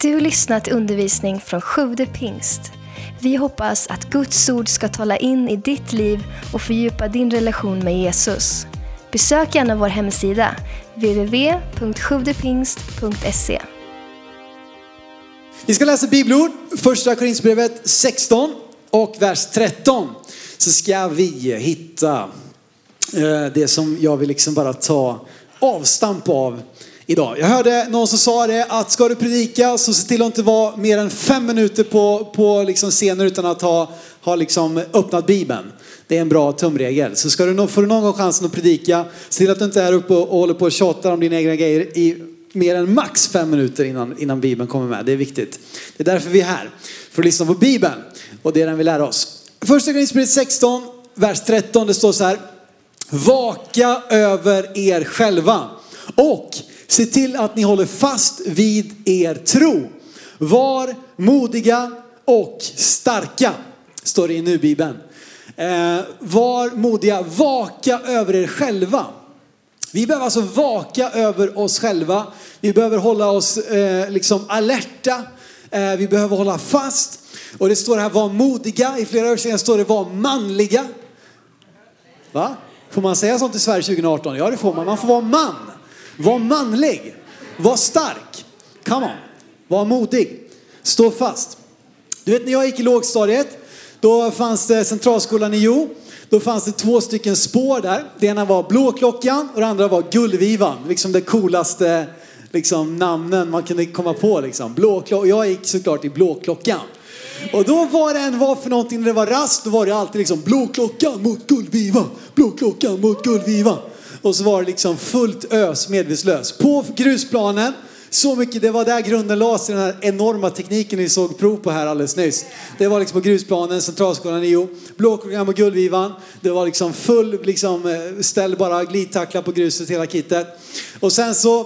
Du har lyssnat till undervisning från Sjude pingst. Vi hoppas att Guds ord ska tala in i ditt liv och fördjupa din relation med Jesus. Besök gärna vår hemsida, www.sjuvdepingst.se. Vi ska läsa bibelord, första Korinthierbrevet 16 och vers 13. Så ska vi hitta eh, det som jag vill liksom bara ta avstamp av idag. Jag hörde någon som sa det att ska du predika så se till att inte vara mer än fem minuter på, på liksom scenen utan att ha, ha liksom öppnat bibeln. Det är en bra tumregel. Så ska du, får du någon gång chansen att predika, se till att du inte är uppe och, och håller på och tjatar om dina egna grejer i mer än max fem minuter innan, innan bibeln kommer med. Det är viktigt. Det är därför vi är här. För att lyssna på bibeln. Och det är den vi lär oss. Första Korinthierbrevet 16, vers 13. Det står så här. Vaka över er själva och se till att ni håller fast vid er tro. Var modiga och starka, står det i nu-bibeln. Eh, var modiga, vaka över er själva. Vi behöver alltså vaka över oss själva. Vi behöver hålla oss eh, liksom alerta. Eh, vi behöver hålla fast. Och det står här var modiga. I flera översättningar står det var manliga. Va? Får man säga sånt i Sverige 2018? Ja det får man. Man får vara man. Var manlig. Var stark. Come on. Var modig. Stå fast. Du vet när jag gick i lågstadiet, då fanns det Centralskolan i Jo. Då fanns det två stycken spår där. Det ena var Blåklockan och det andra var Gullvivan. Liksom det coolaste liksom, namnen man kunde komma på. Liksom. Blåklock- jag gick såklart i Blåklockan. Och då var det en vad för någonting när det var rast, då var det alltid liksom Blåklockan mot Gullvivan, Blåklockan mot Gullvivan. Och så var det liksom fullt ös medvetslös. På grusplanen, så mycket, det var där grunden lades i den här enorma tekniken ni såg prov på här alldeles nyss. Det var liksom på grusplanen, Centralskolan i Jo, och mot Gullvivan. Det var liksom full, liksom, eh, ställ bara glidtackla på gruset, hela kittet. Och sen så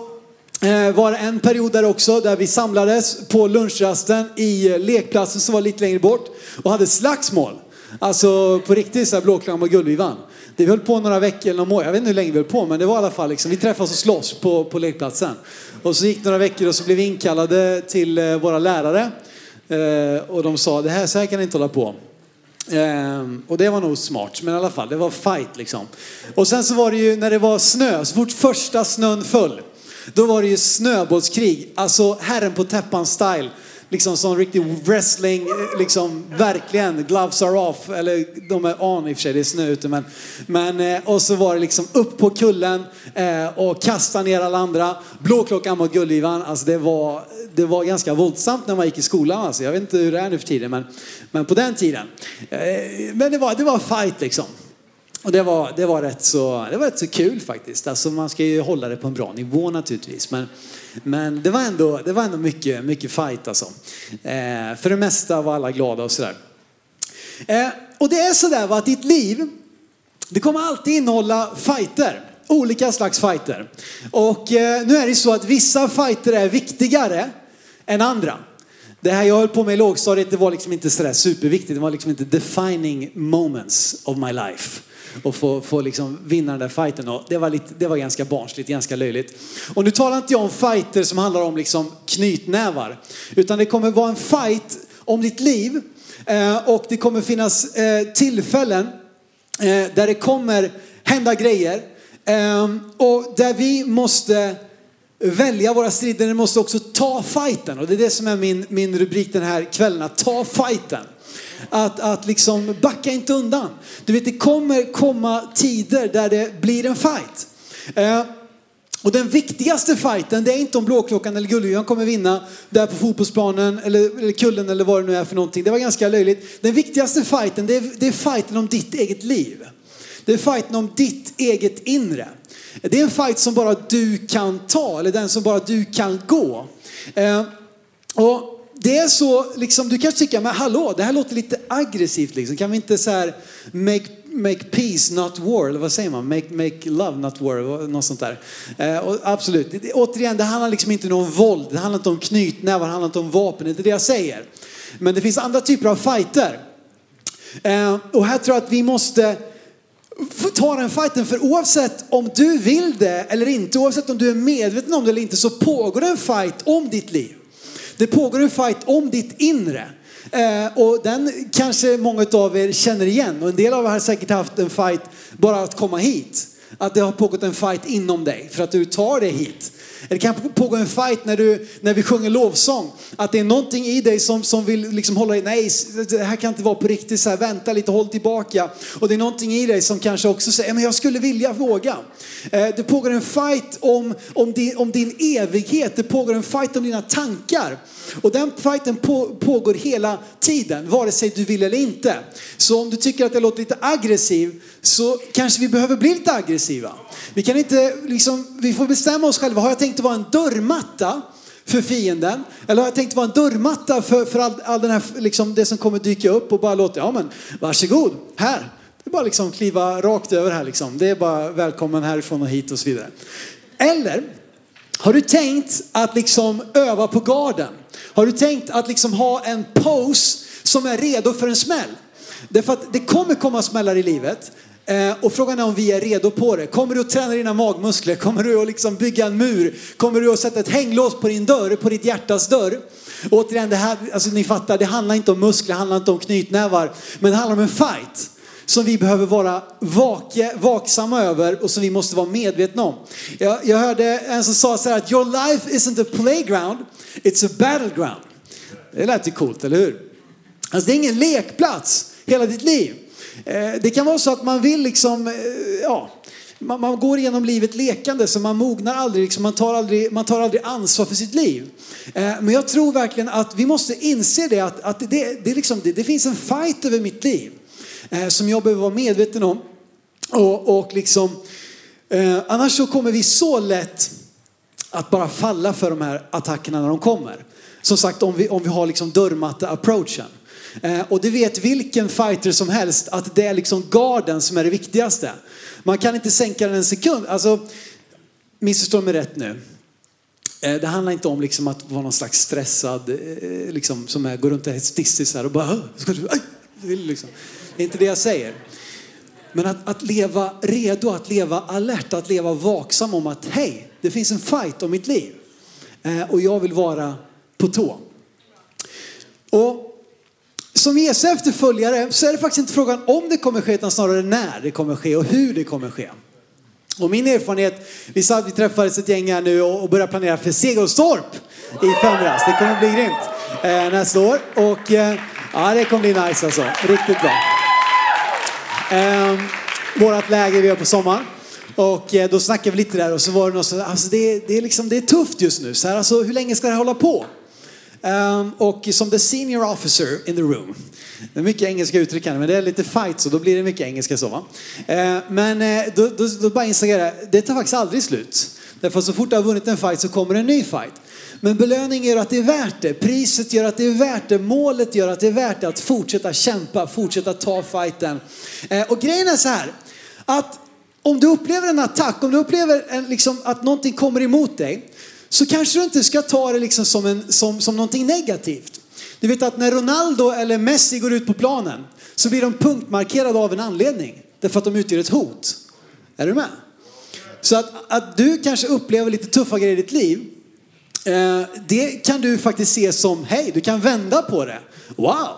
eh, var det en period där också där vi samlades på lunchrasten i eh, lekplatsen som var lite längre bort och hade slagsmål. Alltså på riktigt så här blåklang och Gullvivan. Det vi höll på några veckor eller några år, jag vet inte hur länge vi höll på men det var i alla fall liksom, vi träffades och slåss på, på lekplatsen. Och så gick några veckor och så blev vi inkallade till eh, våra lärare. Eh, och de sa, det här, så här kan ni inte hålla på. Ehm, och det var nog smart, men i alla fall, det var fight liksom. Och sen så var det ju när det var snö, så fort första snön föll, då var det ju snöbollskrig. Alltså herren på täppan style. Liksom sån riktig wrestling, liksom verkligen, gloves are off, eller de är on i och för sig, det är snö ute men. men eh, och så var det liksom upp på kullen eh, och kasta ner alla andra. Blåklockan mot Gullivan, alltså det var, det var ganska våldsamt när man gick i skolan alltså. Jag vet inte hur det är nu för tiden men, men på den tiden. Eh, men det var, det var fight liksom. Och det var, det, var rätt så, det var rätt så kul faktiskt. Alltså man ska ju hålla det på en bra nivå naturligtvis. Men, men det var ändå, det var ändå mycket, mycket fight alltså. Eh, för det mesta var alla glada och sådär. Eh, och det är sådär va, att ditt liv, det kommer alltid innehålla fighter. Olika slags fighter. Och eh, nu är det så att vissa fighter är viktigare än andra. Det här jag höll på med i lågstadiet, det var liksom inte sådär superviktigt. Det var liksom inte defining moments of my life. Och få, få liksom vinna den där fighten. Och det, var lite, det var ganska barnsligt, ganska löjligt. Och nu talar inte jag om fighter som handlar om liksom knytnävar. Utan det kommer vara en fight om ditt liv. Eh, och det kommer finnas eh, tillfällen eh, där det kommer hända grejer. Eh, och där vi måste välja våra strider, men måste också ta fighten. Och det är det som är min, min rubrik den här kvällen, att ta fighten. Att, att liksom backa inte undan. Du vet, det kommer komma tider där det blir en fight. Eh, och den viktigaste fighten, det är inte om Blåklockan eller Gullvivan kommer vinna där på fotbollsplanen eller, eller kullen eller vad det nu är för någonting. Det var ganska löjligt. Den viktigaste fighten, det är, det är fighten om ditt eget liv. Det är fighten om ditt eget inre. Det är en fight som bara du kan ta, eller den som bara du kan gå. Eh, och det är så, liksom, du kanske tycker, men hallå, det här låter lite aggressivt liksom. Kan vi inte så här make, make peace not war, eller vad säger man? Make, make love not war, något sånt där. Eh, och absolut, det, återigen, det handlar liksom inte om våld, det handlar inte om knytnävar, det handlar inte om vapen, det är inte det jag säger. Men det finns andra typer av fighter. Eh, och här tror jag att vi måste ta den fighten. För oavsett om du vill det eller inte, oavsett om du är medveten om det eller inte, så pågår det en fight om ditt liv. Det pågår en fight om ditt inre. Eh, och den kanske många av er känner igen och en del av er har säkert haft en fight bara att komma hit. Att det har pågått en fight inom dig för att du tar dig hit. Det kan pågå en fight när, du, när vi sjunger lovsång. Att det är någonting i dig som, som vill liksom hålla dig, nej det här kan inte vara på riktigt, så här, vänta lite, håll tillbaka. Och det är någonting i dig som kanske också säger, men jag skulle vilja våga. Eh, det pågår en fight om, om, din, om din evighet, det pågår en fight om dina tankar. Och den fighten på, pågår hela tiden, vare sig du vill eller inte. Så om du tycker att jag låter lite aggressiv så kanske vi behöver bli lite aggressiva. Vi kan inte, liksom, vi får bestämma oss själva. Har jag tänkt att vara en dörrmatta för fienden? Eller har jag tänkt vara en dörrmatta för, för all, all den här, liksom, det som kommer dyka upp och bara låta, ja men varsågod, här. Det är bara liksom kliva rakt över här liksom. Det är bara välkommen härifrån och hit och så vidare. Eller har du tänkt att liksom öva på garden? Har du tänkt att liksom ha en pose som är redo för en smäll? Därför att det kommer komma smällar i livet. Eh, och frågan är om vi är redo på det. Kommer du att träna dina magmuskler? Kommer du att liksom bygga en mur? Kommer du att sätta ett hänglås på din dörr, på ditt hjärtas dörr? Återigen, det här, alltså ni fattar, det handlar inte om muskler, det handlar inte om knytnävar. Men det handlar om en fight som vi behöver vara vake, vaksamma över och som vi måste vara medvetna om. Jag, jag hörde en som sa så här att your life isn't a playground, it's a battleground. Det lät ju coolt, eller hur? Alltså det är ingen lekplats, hela ditt liv. Eh, det kan vara så att man vill liksom, eh, ja, man, man, går igenom livet lekande så man mognar aldrig, liksom, man, tar aldrig, man tar aldrig ansvar för sitt liv. Eh, men jag tror verkligen att vi måste inse det att, att det, det, liksom, det, det finns en fight över mitt liv eh, som jag behöver vara medveten om. Och, och liksom, annars så kommer vi så lätt att bara falla för de här attackerna när de kommer. Som sagt om vi, om vi har liksom dörrmatte-approachen. Eh, och det vet vilken fighter som helst att det är liksom garden som är det viktigaste. Man kan inte sänka den en sekund. Alltså, missförstå mig rätt nu. Eh, det handlar inte om liksom att vara någon slags stressad, eh, liksom, som är, går runt och är stissis här och bara, ska du, aj, liksom. Det är inte det jag säger. Men att, att leva redo, att leva alert, att leva vaksam om att hej, det finns en fight om mitt liv. och jag vill vara på tå. Som Jesu efterföljare så är det faktiskt inte frågan om det kommer ske utan snarare när det kommer ske och hur det kommer ske. Och min erfarenhet, vi, satt, vi träffades ett gäng här nu och, började planera för Segelstorp i Femras. Det kommer bli grymt eh, nästa år. Och eh, ja, det kommer bli nice alltså. Riktigt bra. Eh, vårat läger vi har på sommaren. Och eh, då snackade vi lite där och så var det något så, alltså det, det, är liksom, det är tufft just nu. Så här, alltså, hur länge ska det här hålla på? Um, och som the senior officer in the room. Det är mycket engelska uttryck här, men det är lite fight så då blir det mycket engelska så va. Uh, men uh, då, då, då bara insåg jag det, det tar faktiskt aldrig slut. Därför så fort du har vunnit en fight så kommer en ny fight. Men belöningen gör att det är värt det. Priset gör att det är värt det. Målet gör att det är värt det att fortsätta kämpa, fortsätta ta fighten. Uh, och grejen är så här, att om du upplever en attack, om du upplever en, liksom, att någonting kommer emot dig, så kanske du inte ska ta det liksom som, en, som, som någonting negativt. Du vet att när Ronaldo eller Messi går ut på planen så blir de punktmarkerade av en anledning. Därför att de utgör ett hot. Är du med? Så att, att du kanske upplever lite tuffa grejer i ditt liv, eh, det kan du faktiskt se som, hej, du kan vända på det. Wow,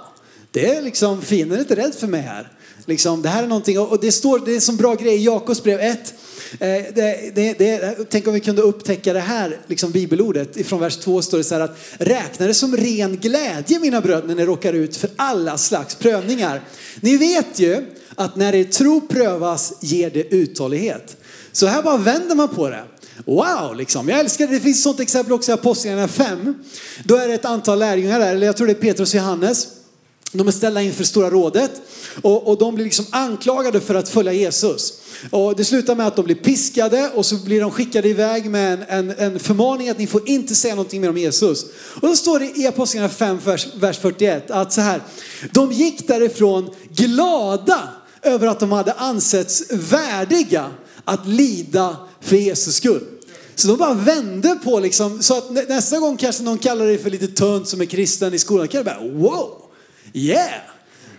det är liksom, fienden är inte rädd för mig här. Liksom, det här är någonting, och det står, det är en sån bra grej i Jakobs brev 1. Eh, det, det, det, tänk om vi kunde upptäcka det här liksom bibelordet. Ifrån vers 2 står det så här att räkna det som ren glädje mina bröder när ni råkar ut för alla slags prövningar. Ni vet ju att när er tro prövas ger det uthållighet. Så här bara vänder man på det. Wow, liksom. Jag älskar det. Det finns ett sånt exempel också i Apostlagärningarna 5. Då är det ett antal lärjungar där, eller jag tror det är Petrus och Johannes. De är ställda inför Stora rådet och, och de blir liksom anklagade för att följa Jesus. Och det slutar med att de blir piskade och så blir de skickade iväg med en, en, en förmaning att ni får inte säga någonting mer om Jesus. Och då står det i Apostlagärningarna 5, vers, vers 41 att så här, de gick därifrån glada över att de hade ansetts värdiga att lida för Jesus skull. Så de bara vände på liksom, så att nästa gång kanske någon kallar dig för lite tönt som är kristen i skolan, kan du bara wow, yeah!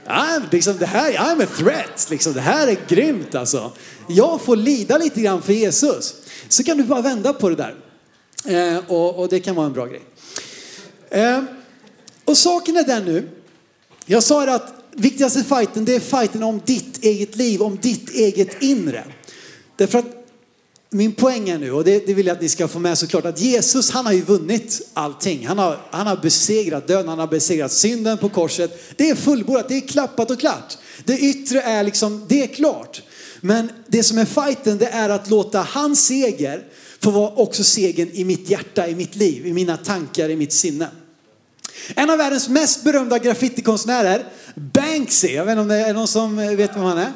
I'm, liksom, det här, I'm a threat, liksom, det här är grymt alltså. Jag får lida lite grann för Jesus. Så kan du bara vända på det där. Eh, och, och, det kan vara en bra grej. Eh, och saken är den nu. Jag sa det att viktigaste fighten det är fighten om ditt eget liv, om ditt eget inre. Därför att min poäng är nu, och det, det, vill jag att ni ska få med såklart, att Jesus han har ju vunnit allting. Han har, han har besegrat döden, han har besegrat synden på korset. Det är fullbordat, det är klappat och klart. Det yttre är liksom, det är klart. Men det som är fighten det är att låta hans seger få vara också segern i mitt hjärta, i mitt liv, i mina tankar, i mitt sinne. En av världens mest berömda graffitikonstnärer, Banksy, jag vet inte om det är någon som vet vem han är?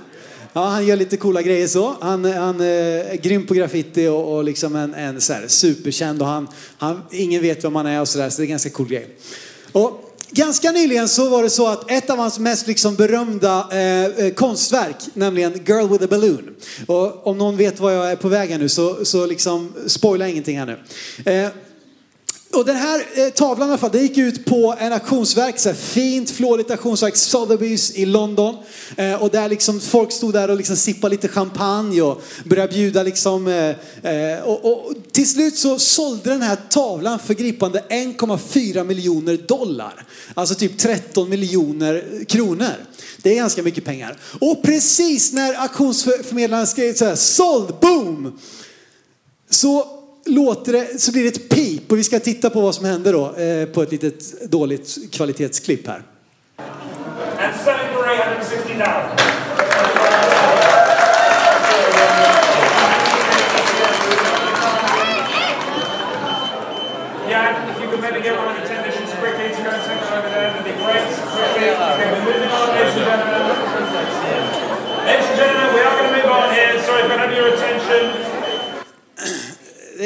Ja, han gör lite coola grejer så. Han, han eh, är grym på graffiti och, och liksom en, en så här, superkänd och han, han, ingen vet vem han är och sådär så det är en ganska cool grej. Och Ganska nyligen så var det så att ett av hans mest liksom berömda eh, eh, konstverk, nämligen Girl with a Balloon. Och om någon vet var jag är på väg här nu så, så liksom spoila ingenting här nu. Eh, och den här eh, tavlan i alla fall, det gick ut på en auktionsverk, så här fint flådigt auktionsverk, Sotheby's i London. Eh, och där liksom folk stod där och liksom sippade lite champagne och började bjuda liksom. Eh, eh och, och, till slut så sålde den här tavlan för gripande 1,4 miljoner dollar. Alltså typ 13 miljoner kronor. Det är ganska mycket pengar. Och precis när auktionsförmedlaren skrev så här, såld, boom! Så låter det, så blir det ett pip och vi ska titta på vad som händer då eh, på ett litet dåligt kvalitetsklipp här.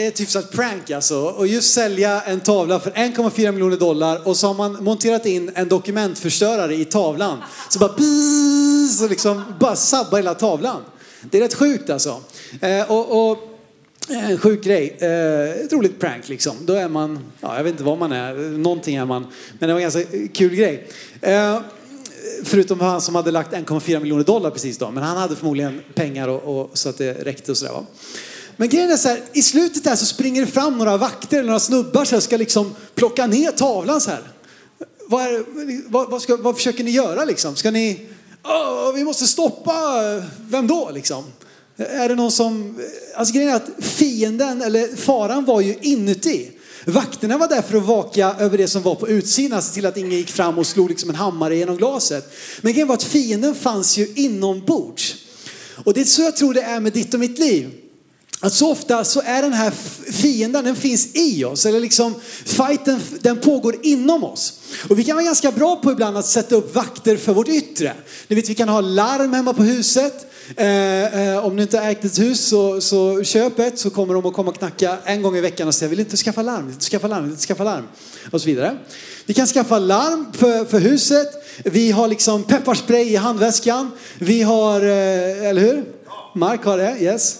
Det är ett hyfsat prank alltså. Och just sälja en tavla för 1,4 miljoner dollar och så har man monterat in en dokumentförstörare i tavlan. Så bara så liksom bara sabbar hela tavlan. Det är rätt sjukt alltså. Eh, och, och en sjuk grej. Eh, ett roligt prank liksom. Då är man, ja, jag vet inte vad man är, någonting är man. Men det var en ganska kul grej. Eh, förutom han som hade lagt 1,4 miljoner dollar precis då. Men han hade förmodligen pengar och, och så att det räckte och sådär va. Men grejen är så här, i slutet där så springer det fram några vakter några snubbar som ska liksom plocka ner tavlan så här. Vad, är, vad, vad, ska, vad försöker ni göra liksom? Ska ni, oh, vi måste stoppa, vem då liksom? Är det någon som, alltså grejen är att fienden eller faran var ju inuti. Vakterna var där för att vaka över det som var på utsidan, se till att ingen gick fram och slog liksom en hammare genom glaset. Men grejen var att fienden fanns ju inombords. Och det är så jag tror det är med ditt och mitt liv att så ofta så är den här fienden, den finns i oss. Eller liksom fighten, den pågår inom oss. Och vi kan vara ganska bra på ibland att sätta upp vakter för vårt yttre. Ni vet, vi kan ha larm hemma på huset. Eh, eh, om du inte har ägt ett hus så, så köp ett så kommer de att komma och knacka en gång i veckan och säga vill inte skaffa larm, vill inte skaffa larm, vill inte skaffa larm. Och så vidare. Vi kan skaffa larm för, för huset. Vi har liksom pepparspray i handväskan. Vi har, eh, eller hur? Mark har det, yes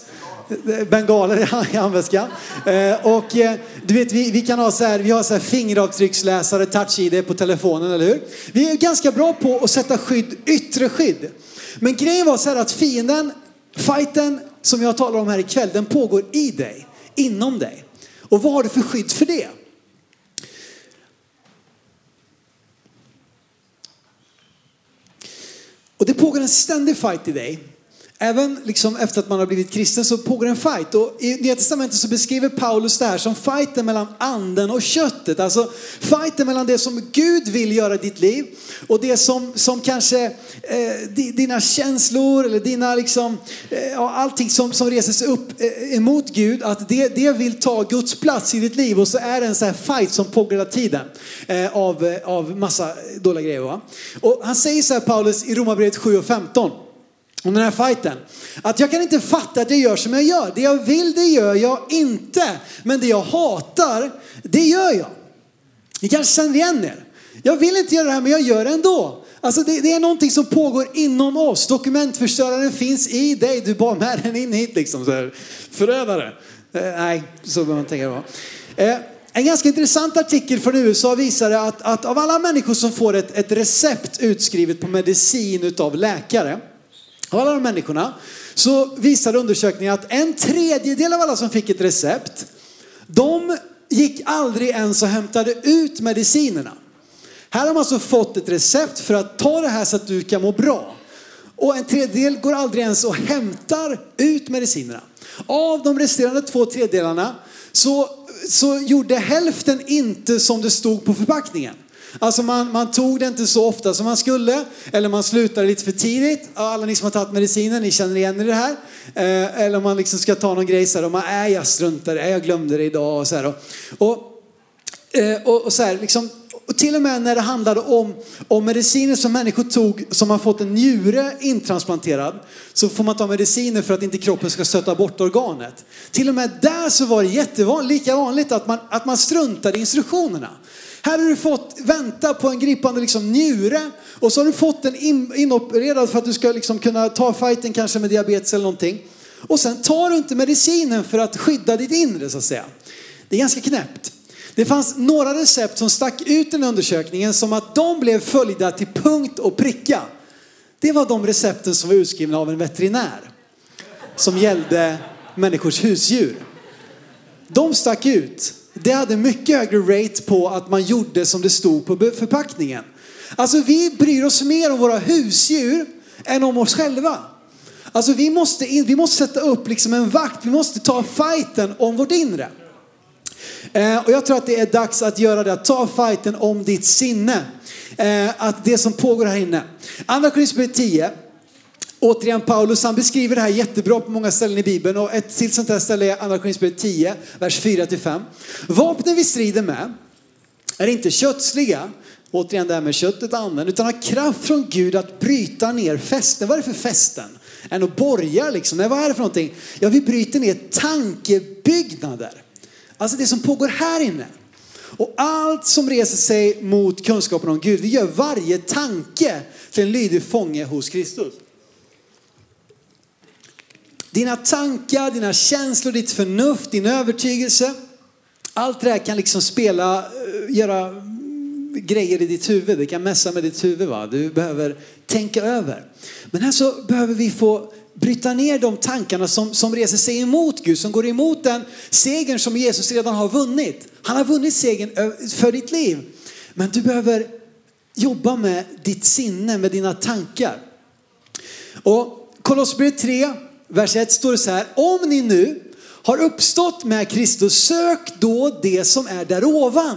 bengaler i handväskan. Eh, och eh, du vet, vi, vi kan ha så här, vi har så här fingeravtrycksläsare, touch-id på telefonen, eller hur? Vi är ganska bra på att sätta skydd, yttre skydd. Men grejen var så här att fienden, fighten som jag talar om här ikväll, den pågår i dig, inom dig. Och vad har du för skydd för det? Och det pågår en ständig fight i dig Även liksom efter att man har blivit kristen så pågår en fight. Och I Nya Testamentet så beskriver Paulus det här som fighten mellan anden och köttet. Alltså fighten mellan det som Gud vill göra i ditt liv och det som, som kanske eh, dina känslor eller dina liksom, eh, allting som, som reser sig upp eh, emot Gud. Att det, det vill ta Guds plats i ditt liv och så är det en sån här fight som pågår hela tiden. Eh, av, eh, av massa dåliga grejer. Va? Och han säger så här Paulus i Romarbrevet 7 och 15 om den här fighten. Att jag kan inte fatta att jag gör som jag gör. Det jag vill det gör jag inte. Men det jag hatar, det gör jag. Ni kanske känner igen er. Jag vill inte göra det här men jag gör det ändå. Alltså det, det är någonting som pågår inom oss. Dokumentförstöraren finns i dig. Du bar med den in hit liksom. Så här. Förrädare. Eh, nej, så behöver man tänka det eh, en ganska intressant artikel från USA visade att, att av alla människor som får ett, ett recept utskrivet på medicin utav läkare av alla de människorna så visade undersökningen att en tredjedel av alla som fick ett recept, de gick aldrig ens och hämtade ut medicinerna. Här har man alltså fått ett recept för att ta det här så att du kan må bra. Och en tredjedel går aldrig ens och hämtar ut medicinerna. Av de resterande två tredjedelarna så, så gjorde hälften inte som det stod på förpackningen. Alltså man, man tog det inte så ofta som man skulle, eller man slutade lite för tidigt. Alla ni som har tagit medicinen, ni känner igen er i det här. Eh, eller man liksom ska ta någon grej så här, och man, är jag struntade, är jag glömde det idag och så här. Och, eh, och, och så här, liksom, och till och med när det handlade om, om mediciner som människor tog som har fått en njure intransplanterad så får man ta mediciner för att inte kroppen ska stöta bort organet. Till och med där så var det jättevanligt, lika vanligt att man, att man struntade i instruktionerna. Här har du fått vänta på en gripande liksom njure och så har du fått den in, inopererad för att du ska liksom kunna ta fighten kanske med diabetes eller någonting. Och sen tar du inte medicinen för att skydda ditt inre så att säga. Det är ganska knäppt. Det fanns några recept som stack ut i den undersökningen som att de blev följda till punkt och pricka. Det var de recepten som var utskrivna av en veterinär som gällde människors husdjur. De stack ut. Det hade mycket högre rate på att man gjorde som det stod på förpackningen. Alltså vi bryr oss mer om våra husdjur än om oss själva. Alltså vi måste, in, vi måste sätta upp liksom en vakt, vi måste ta fighten om vårt inre. Eh, och jag tror att det är dags att göra det, att ta fighten om ditt sinne. Eh, att det som pågår här inne. Andra Korinthierbrevet 10. Återigen Paulus, han beskriver det här jättebra på många ställen i Bibeln och ett till sånt här ställe är Andra Korinthierbrevet 10, vers 4-5. Vapnen vi strider med är inte kötsliga, återigen det här med köttet anden, utan har kraft från Gud att bryta ner fästen. Vad är det för fästen? Än att borgar liksom? Nej, vad är det för någonting? Ja, vi bryter ner tankebyggnader. Alltså det som pågår här inne. Och allt som reser sig mot kunskapen om Gud, vi gör varje tanke till en lydig fånge hos Kristus. Dina tankar, dina känslor, ditt förnuft, din övertygelse. Allt det här kan liksom spela, eh, göra mm, grejer i ditt huvud. Det kan mässa med ditt huvud. Va? Du behöver tänka över. Men här så behöver vi få bryta ner de tankarna som, som reser sig emot Gud, som går emot den segern som Jesus redan har vunnit. Han har vunnit segern för ditt liv. Men du behöver jobba med ditt sinne, med dina tankar. Och Kolosserbrevet 3, vers 1 står det så här. Om ni nu har uppstått med Kristus, sök då det som är där ovan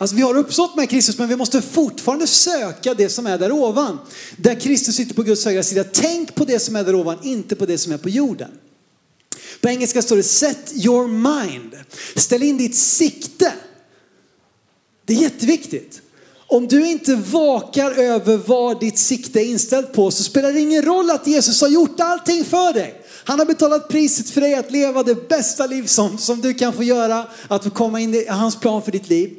Alltså vi har uppstått med Kristus men vi måste fortfarande söka det som är där ovan. Där Kristus sitter på Guds högra sida. Tänk på det som är där ovan, inte på det som är på jorden. På engelska står det set your mind. Ställ in ditt sikte. Det är jätteviktigt. Om du inte vakar över vad ditt sikte är inställt på så spelar det ingen roll att Jesus har gjort allting för dig. Han har betalat priset för dig att leva det bästa liv som, som du kan få göra, att få komma in i hans plan för ditt liv.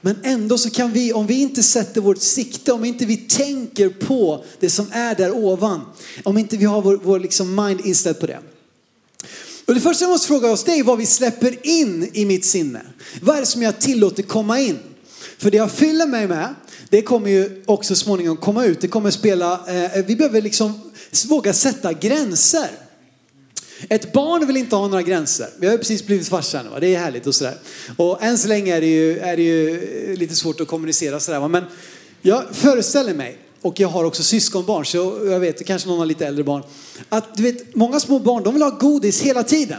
Men ändå så kan vi, om vi inte sätter vårt sikte, om inte vi tänker på det som är där ovan, om inte vi har vår, vår liksom mind inställd på det. Och det första vi måste fråga oss det är vad vi släpper in i mitt sinne. Vad är det som jag tillåter komma in? För det jag fyller mig med, det kommer ju också småningom komma ut. Det kommer spela, eh, vi behöver liksom våga sätta gränser. Ett barn vill inte ha några gränser. Vi har ju precis blivit farsa nu, det är härligt och sådär. Och än så länge är det ju, är det ju eh, lite svårt att kommunicera sådär. Men jag föreställer mig, och jag har också syskonbarn, så jag vet, kanske någon har lite äldre barn, att du vet, många små barn, de vill ha godis hela tiden.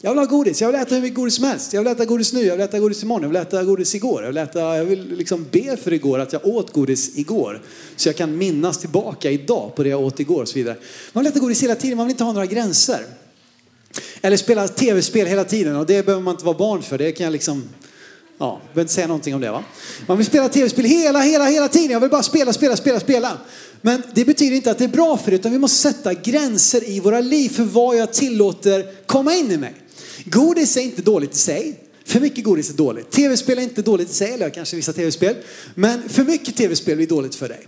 Jag vill ha godis, jag vill äta hur mycket godis som helst. Jag vill äta godis nu, jag vill äta godis imorgon, jag vill äta godis igår. Jag vill, äta, jag vill liksom be för igår att jag åt godis igår. Så jag kan minnas tillbaka idag på det jag åt igår och så vidare. Man vill äta godis hela tiden, man vill inte ha några gränser. Eller spela tv-spel hela tiden och det behöver man inte vara barn för. Det kan jag liksom, ja, behöver inte säga någonting om det va. Man vill spela tv-spel hela, hela, hela tiden. Jag vill bara spela, spela, spela, spela. Men det betyder inte att det är bra för det, utan vi måste sätta gränser i våra liv för vad jag tillåter komma in i mig. Godis är inte dåligt i sig. För mycket godis är dåligt. Tv-spel är inte dåligt i sig, eller kanske vissa tv-spel. Men för mycket tv-spel blir dåligt för dig.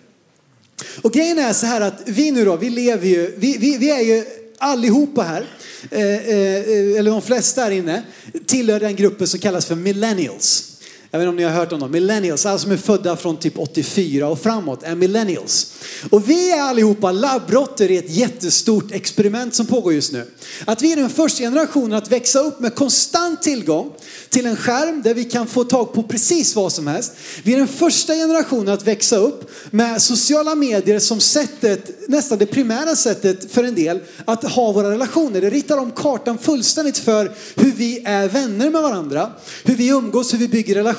Och grejen är så här att vi nu då, vi lever ju, vi, vi, vi är ju allihopa här Eh, eh, eh eller de flesta här inne, tillhör den gruppen som kallas för millennials. Jag vet inte om ni har hört om dem. Millennials, alla som är födda från typ 84 och framåt är millennials. Och vi är allihopa labbrotter i ett jättestort experiment som pågår just nu. Att vi är den första generationen att växa upp med konstant tillgång till en skärm där vi kan få tag på precis vad som helst. Vi är den första generationen att växa upp med sociala medier som sättet, nästan det primära sättet för en del att ha våra relationer. Det ritar om kartan fullständigt för hur vi är vänner med varandra, hur vi umgås, hur vi bygger relationer.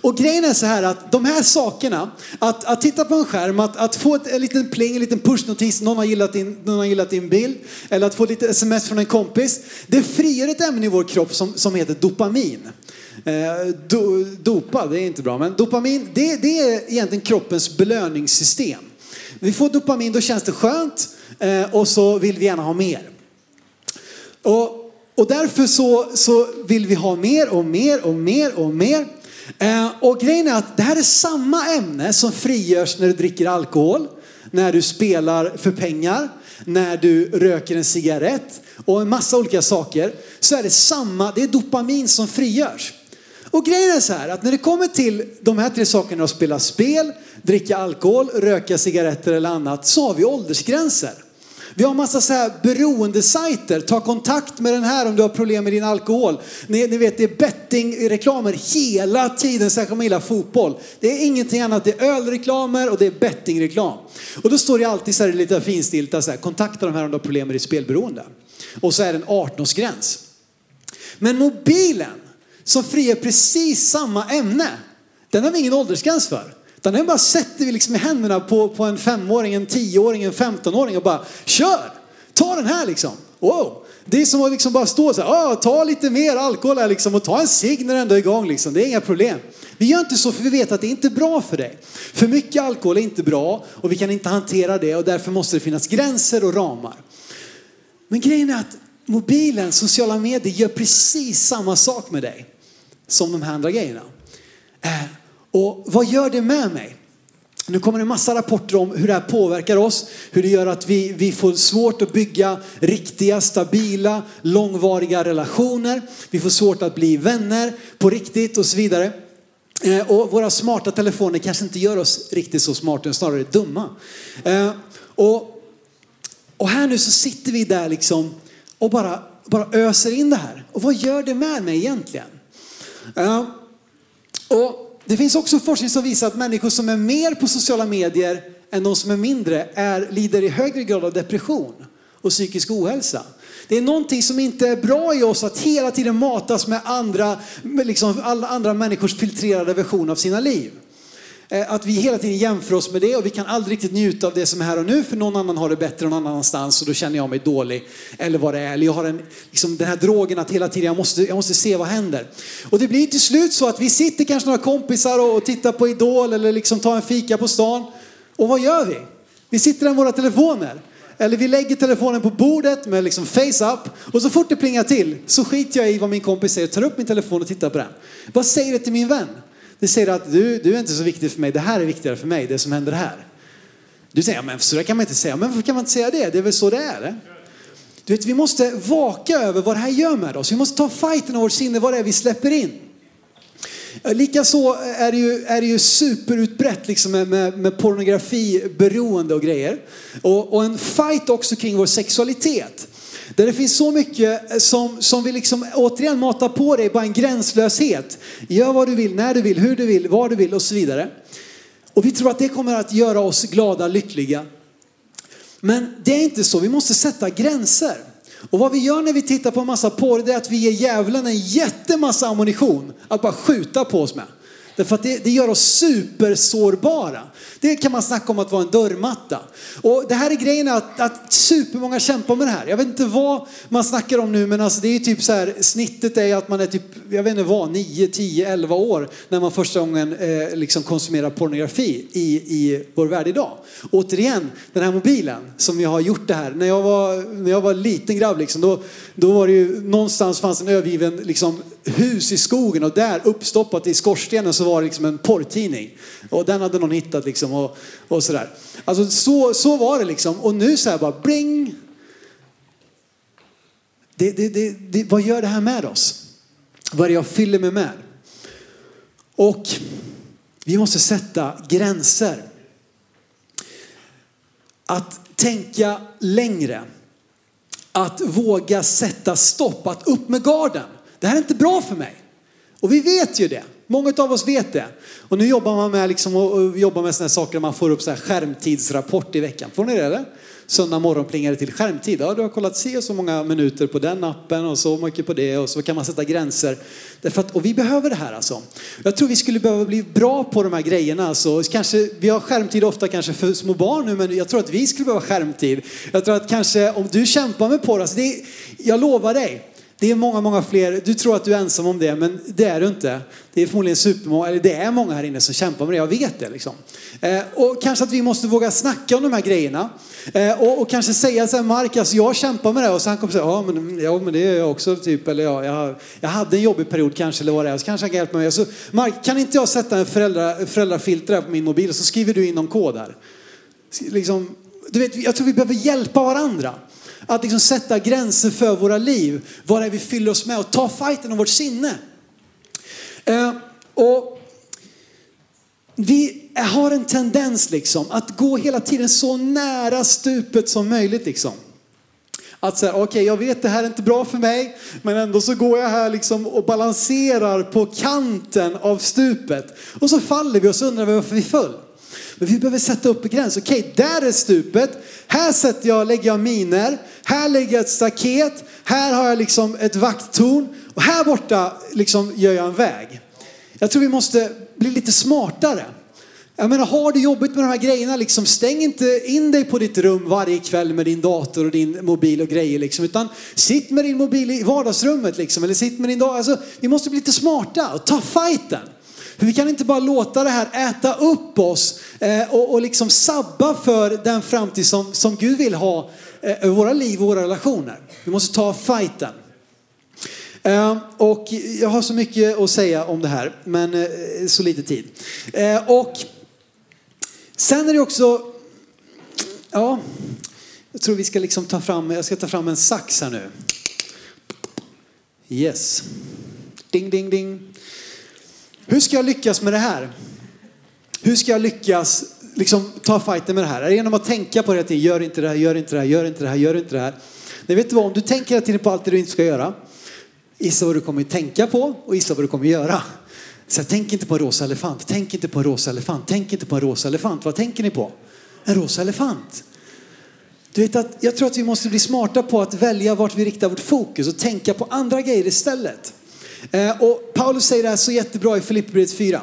Och grejen är så här att de här sakerna, att, att titta på en skärm, att, att få ett, en liten pling, en liten pushnotis, någon har, gillat din, någon har gillat din bild, eller att få lite sms från en kompis. Det frigör ett ämne i vår kropp som, som heter dopamin. Eh, do, dopa, det är inte bra, men dopamin, det, det är egentligen kroppens belöningssystem. Vi får dopamin, då känns det skönt eh, och så vill vi gärna ha mer. Och, och därför så, så vill vi ha mer och mer och mer och mer. Eh, och grejen är att det här är samma ämne som frigörs när du dricker alkohol, när du spelar för pengar, när du röker en cigarett och en massa olika saker. Så är det samma, det är dopamin som frigörs. Och grejen är så här att när det kommer till de här tre sakerna att spela spel, dricka alkohol, röka cigaretter eller annat så har vi åldersgränser. Vi har massa så här beroendesajter. Ta kontakt med den här om du har problem med din alkohol. Ni, ni vet det är bettingreklamer hela tiden, särskilt om man gillar fotboll. Det är ingenting annat. Det är ölreklamer och det är bettingreklam. Och då står det alltid så här lite finstilta så här, kontakta de här om du har problem med ditt spelberoende. Och så är det en 18-årsgräns. Men mobilen som frigör precis samma ämne, den har vi ingen åldersgräns för. Utan den bara sätter vi liksom i händerna på, på en femåring, en tioåring, en femtonåring och bara kör! Ta den här liksom. Wow! Det är som att liksom bara stå så här, ah, ta lite mer alkohol här liksom och ta en cigg när du ändå är igång liksom. Det är inga problem. Vi gör inte så för vi vet att det inte är bra för dig. För mycket alkohol är inte bra och vi kan inte hantera det och därför måste det finnas gränser och ramar. Men grejen är att mobilen, sociala medier gör precis samma sak med dig som de här andra grejerna. Eh, och vad gör det med mig? Nu kommer det en massa rapporter om hur det här påverkar oss, hur det gör att vi, vi får svårt att bygga riktiga, stabila, långvariga relationer. Vi får svårt att bli vänner på riktigt och så vidare. Eh, och våra smarta telefoner kanske inte gör oss riktigt så smarta, snarare dumma. Eh, och, och här nu så sitter vi där liksom och bara, bara öser in det här. Och vad gör det med mig egentligen? Eh, och det finns också forskning som visar att människor som är mer på sociala medier än de som är mindre är, lider i högre grad av depression och psykisk ohälsa. Det är någonting som inte är bra i oss att hela tiden matas med andra, med liksom alla andra människors filtrerade version av sina liv. Eh, att vi hela tiden jämför oss med det och vi kan aldrig riktigt njuta av det som är här och nu för någon annan har det bättre någon annanstans och då känner jag mig dålig. Eller vad det är. Eller jag har en, liksom den här drogen att hela tiden jag måste, jag måste se vad händer. Och det blir till slut så att vi sitter kanske några kompisar och, och tittar på Idol eller liksom tar en fika på stan. Och vad gör vi? Vi sitter där med våra telefoner. Eller vi lägger telefonen på bordet med liksom face up och så fort det plingar till så skiter jag i vad min kompis säger och tar upp min telefon och tittar på den. Vad säger det till min vän? Det säger att du, du är inte så viktig för mig, det här är viktigare för mig, det som händer här. Du säger, men så där kan man inte säga. Men varför kan man inte säga det? Det är väl så det är? Du vet, vi måste vaka över vad det här gör med oss. Vi måste ta fighten av vårt sinne, vad det är vi släpper in. Eh, likaså är det ju, är det ju superutbrett liksom med, med, med pornografi, beroende och grejer. Och, och en fight också kring vår sexualitet. Där det finns så mycket eh, som, som vi liksom återigen matar på dig, bara en gränslöshet. Gör vad du vill, när du vill, hur du vill, var du vill och så vidare. Och vi tror att det kommer att göra oss glada, lyckliga. Men det är inte så, vi måste sätta gränser. Och vad vi gör när vi tittar på en massa porr, det är att vi ger djävulen en jättemassa ammunition att bara skjuta på oss med. Därför att det, det gör oss supersårbara. Det kan man snacka om att vara en dörrmatta. Och det här är grejen att, att supermånga kämpar med det här. Jag vet inte vad man snackar om nu men alltså det är typ så här snittet är att man är typ, jag vet inte vad, 9, 10, 11 år när man första gången eh, liksom konsumerar pornografi i, i vår värld idag. Återigen, den här mobilen som jag har gjort det här. När jag var, när jag var liten grabb liksom, då, då var det ju någonstans fanns en övergiven liksom, hus i skogen och där uppstoppat i skorstenen så var det liksom en porrtidning. Och den hade någon hittat liksom och, och sådär. Alltså så, så var det liksom. Och nu så här bara bling. Det, det, det, det, vad gör det här med oss? Vad är det jag fyller mig med? Och vi måste sätta gränser. Att tänka längre. Att våga sätta stopp, att upp med garden. Det här är inte bra för mig. Och vi vet ju det. Många av oss vet det. Och nu jobbar man med, liksom, och jobbar med sådana saker där man får upp så här skärmtidsrapport i veckan. Får ni det eller? Söndag morgon plingar det till skärmtid. Ja, du har kollat se så många minuter på den appen och så mycket på det och så kan man sätta gränser. Därför att, och vi behöver det här alltså. Jag tror vi skulle behöva bli bra på de här grejerna. Alltså. Kanske, vi har skärmtid ofta kanske för små barn nu men jag tror att vi skulle behöva skärmtid. Jag tror att kanske om du kämpar med porr, alltså det jag lovar dig, det är många, många fler. Du tror att du är ensam om det, men det är du inte. Det är förmodligen supermånga, eller det är många här inne som kämpar med det. Jag vet det liksom. Eh, och kanske att vi måste våga snacka om de här grejerna. Eh, och, och, kanske säga så här, Mark, alltså jag kämpar med det. Och så han kommer säga, ja men, ja men det är jag också typ. Eller ja, jag, jag hade en jobbig period kanske, eller vad det är. Så kanske han kan hjälpa mig. Så, Mark, kan inte jag sätta en föräldra, föräldrafilter på min mobil och så skriver du in någon kod här. Liksom, du vet, jag tror vi behöver hjälpa varandra. Att liksom sätta gränser för våra liv. Vad det är vi fyller oss med och ta fighten om vårt sinne. Eh, och vi har en tendens liksom att gå hela tiden så nära stupet som möjligt liksom. Att säga, okej okay, jag vet det här är inte bra för mig, men ändå så går jag här liksom och balanserar på kanten av stupet. Och så faller vi och så undrar vi varför vi föll. Men vi behöver sätta upp en gräns. Okej, okay, där är stupet. Här sätter jag, lägger jag miner. Här lägger jag ett staket. Här har jag liksom ett vakttorn. Och här borta liksom gör jag en väg. Jag tror vi måste bli lite smartare. Jag menar, har du jobbigt med de här grejerna, liksom, stäng inte in dig på ditt rum varje kväll med din dator och din mobil och grejer. Liksom, utan sitt med din mobil i vardagsrummet. Liksom, eller sitt med din dator. Alltså, vi måste bli lite smarta och ta fighten. För vi kan inte bara låta det här äta upp oss eh, och, och liksom sabba för den framtid som, som Gud vill ha eh, i våra liv och våra relationer. Vi måste ta fighten. Eh, och jag har så mycket att säga om det här, men eh, så lite tid. Eh, och sen är det också, ja, jag tror vi ska liksom ta fram, jag ska ta fram en sax här nu. Yes. Ding, ding, ding. Hur ska jag lyckas med det här? Hur ska jag lyckas liksom, ta fighten med det här? Är det genom att tänka på det att gör inte det här, gör inte det här, gör inte det här, gör inte det här. Nej, vet du vad? Om du tänker hela tiden på allt det du inte ska göra, gissa vad du kommer tänka på och gissa vad du kommer göra. Så här, tänk inte på en rosa elefant, tänk inte på en rosa elefant, tänk inte på en rosa elefant. Vad tänker ni på? En rosa elefant. Du vet att jag tror att vi måste bli smarta på att välja vart vi riktar vårt fokus och tänka på andra grejer istället. Eh, och Paulus säger det här så jättebra i Filipperbrevet 4.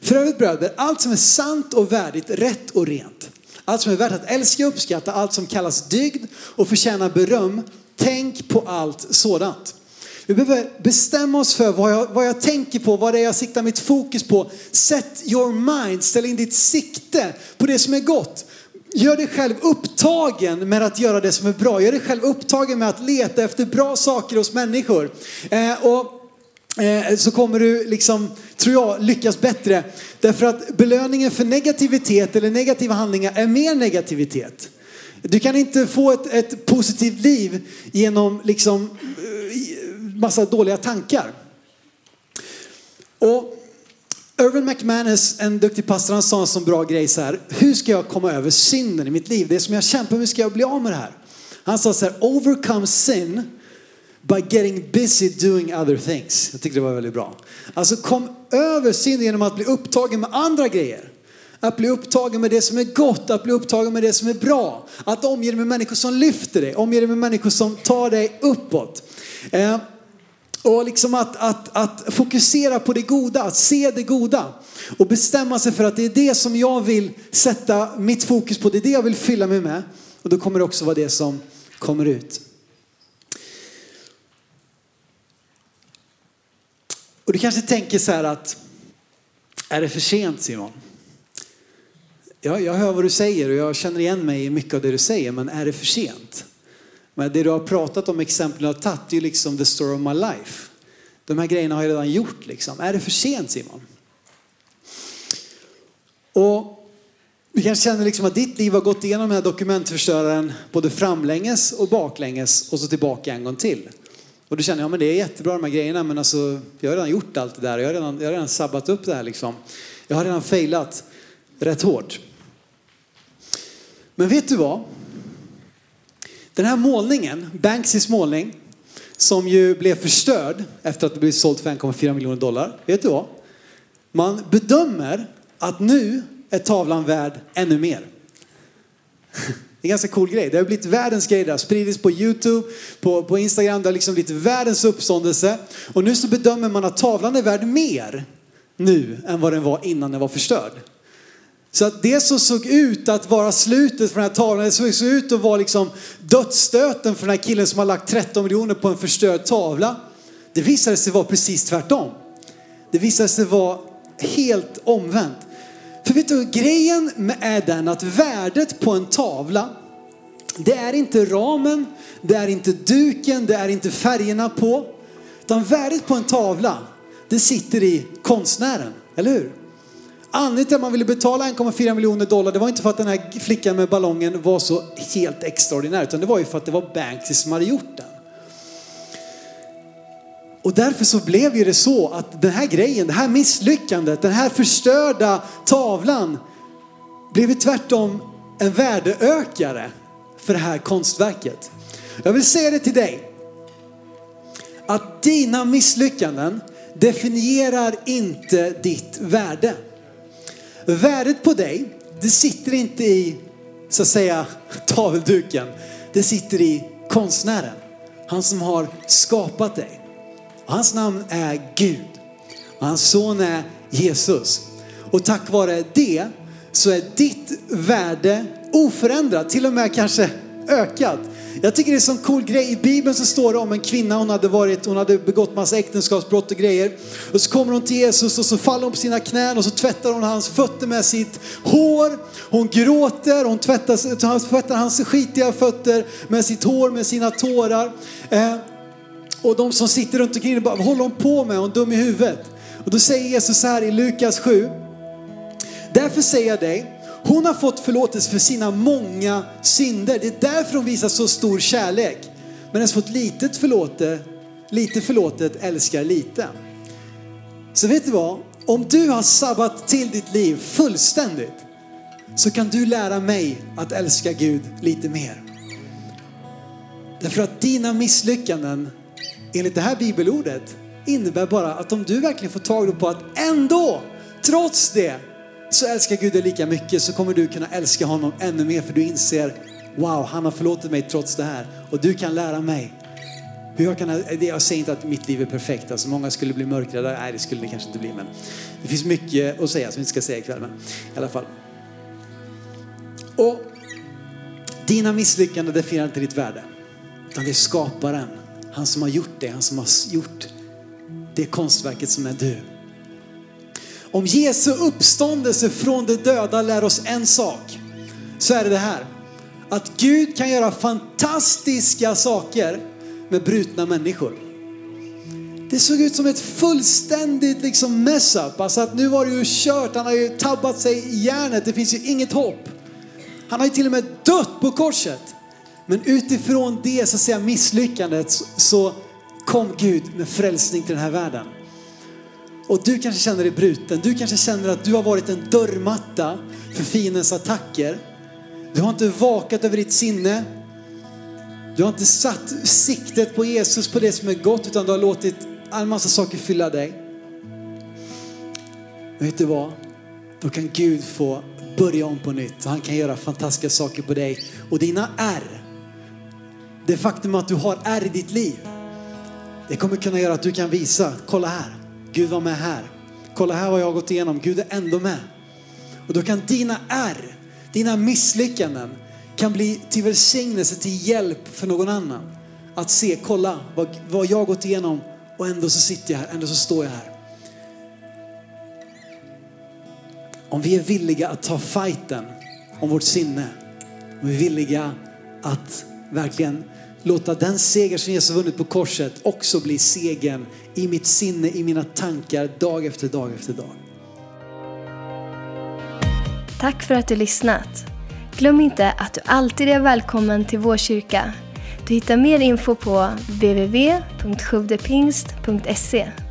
För övrigt bröder, allt som är sant och värdigt, rätt och rent. Allt som är värt att älska och uppskatta, allt som kallas dygd och förtjänar beröm. Tänk på allt sådant. Vi behöver bestämma oss för vad jag, vad jag tänker på, vad det är jag siktar mitt fokus på. Set your mind, ställ in ditt sikte på det som är gott. Gör dig själv upptagen med att göra det som är bra. Gör dig själv upptagen med att leta efter bra saker hos människor. Eh, och eh, så kommer du liksom, tror jag, lyckas bättre. Därför att belöningen för negativitet eller negativa handlingar är mer negativitet. Du kan inte få ett, ett positivt liv genom liksom eh, massa dåliga tankar. Och Irvin McManus, en duktig pastor, han sa en sån bra grej så här. Hur ska jag komma över synden i mitt liv? Det som jag kämpar med, hur ska jag bli av med det här? Han sa så här, overcome sin by getting busy doing other things. Jag tyckte det var väldigt bra. Alltså kom över synden genom att bli upptagen med andra grejer. Att bli upptagen med det som är gott, att bli upptagen med det som är bra. Att omge dig med människor som lyfter dig, omge dig med människor som tar dig uppåt. Eh, och liksom att, att, att fokusera på det goda, att se det goda. Och bestämma sig för att det är det som jag vill sätta mitt fokus på, det är det jag vill fylla mig med. Och då kommer det också vara det som kommer ut. Och du kanske tänker så här att, är det för sent Simon? Ja, jag hör vad du säger och jag känner igen mig i mycket av det du säger, men är det för sent? Men det du har pratat om, exemplen du har tagit, det är liksom the story of my life. De här grejerna har jag redan gjort liksom. Är det för sent Simon? Och du kanske känner liksom att ditt liv har gått igenom den här dokumentförstöraren både framlänges och baklänges och så tillbaka en gång till. Och du känner ja men det är jättebra de här grejerna, men alltså, jag har redan gjort allt det där. Jag har redan, jag har redan sabbat upp det här liksom. Jag har redan failat rätt hårt. Men vet du vad? Den här målningen, Banksys målning, som ju blev förstörd efter att det blev sålt för 1,4 miljoner dollar. Vet du vad? Man bedömer att nu är tavlan värd ännu mer. Det är en ganska cool grej. Det har blivit världens grej. Det har spridits på YouTube, på, på Instagram. Det har liksom blivit världens uppståndelse. Och nu så bedömer man att tavlan är värd mer nu än vad den var innan den var förstörd. Så att det som såg ut att vara slutet för den här tavlan, det såg ut att vara liksom dödsstöten för den här killen som har lagt 13 miljoner på en förstörd tavla. Det visade sig vara precis tvärtom. Det visade sig vara helt omvänt. För vet du, grejen är den att värdet på en tavla, det är inte ramen, det är inte duken, det är inte färgerna på. Utan värdet på en tavla, det sitter i konstnären, eller hur? Anledningen till att man ville betala 1,4 miljoner dollar, det var inte för att den här flickan med ballongen var så helt extraordinär, utan det var ju för att det var Banksy som hade gjort den. Och därför så blev ju det så att den här grejen, det här misslyckandet, den här förstörda tavlan blev tvärtom en värdeökare för det här konstverket. Jag vill säga det till dig. Att dina misslyckanden definierar inte ditt värde. Värdet på dig, det sitter inte i så att säga tavelduken. Det sitter i konstnären. Han som har skapat dig. Hans namn är Gud. Hans son är Jesus. Och tack vare det så är ditt värde oförändrat, till och med kanske ökat. Jag tycker det är en sån cool grej. I Bibeln så står det om en kvinna, hon hade, varit, hon hade begått massa äktenskapsbrott och grejer. Och så kommer hon till Jesus och så faller hon på sina knän och så tvättar hon hans fötter med sitt hår. Hon gråter, hon tvättar, tvättar hans skitiga fötter med sitt hår, med sina tårar. Eh, och de som sitter runt omkring bara, vad håller hon på med? Hon är dum i huvudet. Och då säger Jesus så här i Lukas 7. Därför säger jag dig, hon har fått förlåtelse för sina många synder. Det är därför hon visar så stor kärlek. Men ens fått litet förlåtet, lite förlåtet älskar lite. Så vet du vad? Om du har sabbat till ditt liv fullständigt så kan du lära mig att älska Gud lite mer. Därför att dina misslyckanden enligt det här bibelordet innebär bara att om du verkligen får tag på att ändå, trots det, så älskar Gud dig lika mycket så kommer du kunna älska honom ännu mer för du inser wow, han har förlåtit mig trots det här och du kan lära mig. Hur jag, kan, jag säger inte att mitt liv är perfekt, alltså många skulle bli mörkrädda, nej det skulle det kanske inte bli men det finns mycket att säga som vi inte ska säga ikväll men i alla fall. Och dina misslyckanden definierar inte ditt värde utan det är skaparen han som har gjort det, han som har gjort det konstverket som är du. Om Jesu uppståndelse från de döda lär oss en sak, så är det det här. Att Gud kan göra fantastiska saker med brutna människor. Det såg ut som ett fullständigt liksom mess up. Alltså att nu var det ju kört, han har ju tabbat sig i järnet, det finns ju inget hopp. Han har ju till och med dött på korset. Men utifrån det så säga misslyckandet så kom Gud med frälsning till den här världen. Och du kanske känner dig bruten. Du kanske känner att du har varit en dörrmatta för fiendens attacker. Du har inte vakat över ditt sinne. Du har inte satt siktet på Jesus, på det som är gott, utan du har låtit en massa saker fylla dig. Men Vet du vad? Då kan Gud få börja om på nytt och han kan göra fantastiska saker på dig. Och dina ärr det faktum att du har ärr i ditt liv, det kommer kunna göra att du kan visa, kolla här, Gud var med här. Kolla här vad jag har gått igenom, Gud är ändå med. Och då kan dina är, dina misslyckanden kan bli till välsignelse, till hjälp för någon annan. Att se, kolla vad, vad jag har gått igenom och ändå så sitter jag här, ändå så står jag här. Om vi är villiga att ta fighten om vårt sinne, om vi är villiga att verkligen låta den seger som Jesus vunnit på korset också bli segern i mitt sinne, i mina tankar dag efter dag efter dag. Tack för att du lyssnat. Glöm inte att du alltid är välkommen till vår kyrka. Du hittar mer info på www.sjuvdepingst.se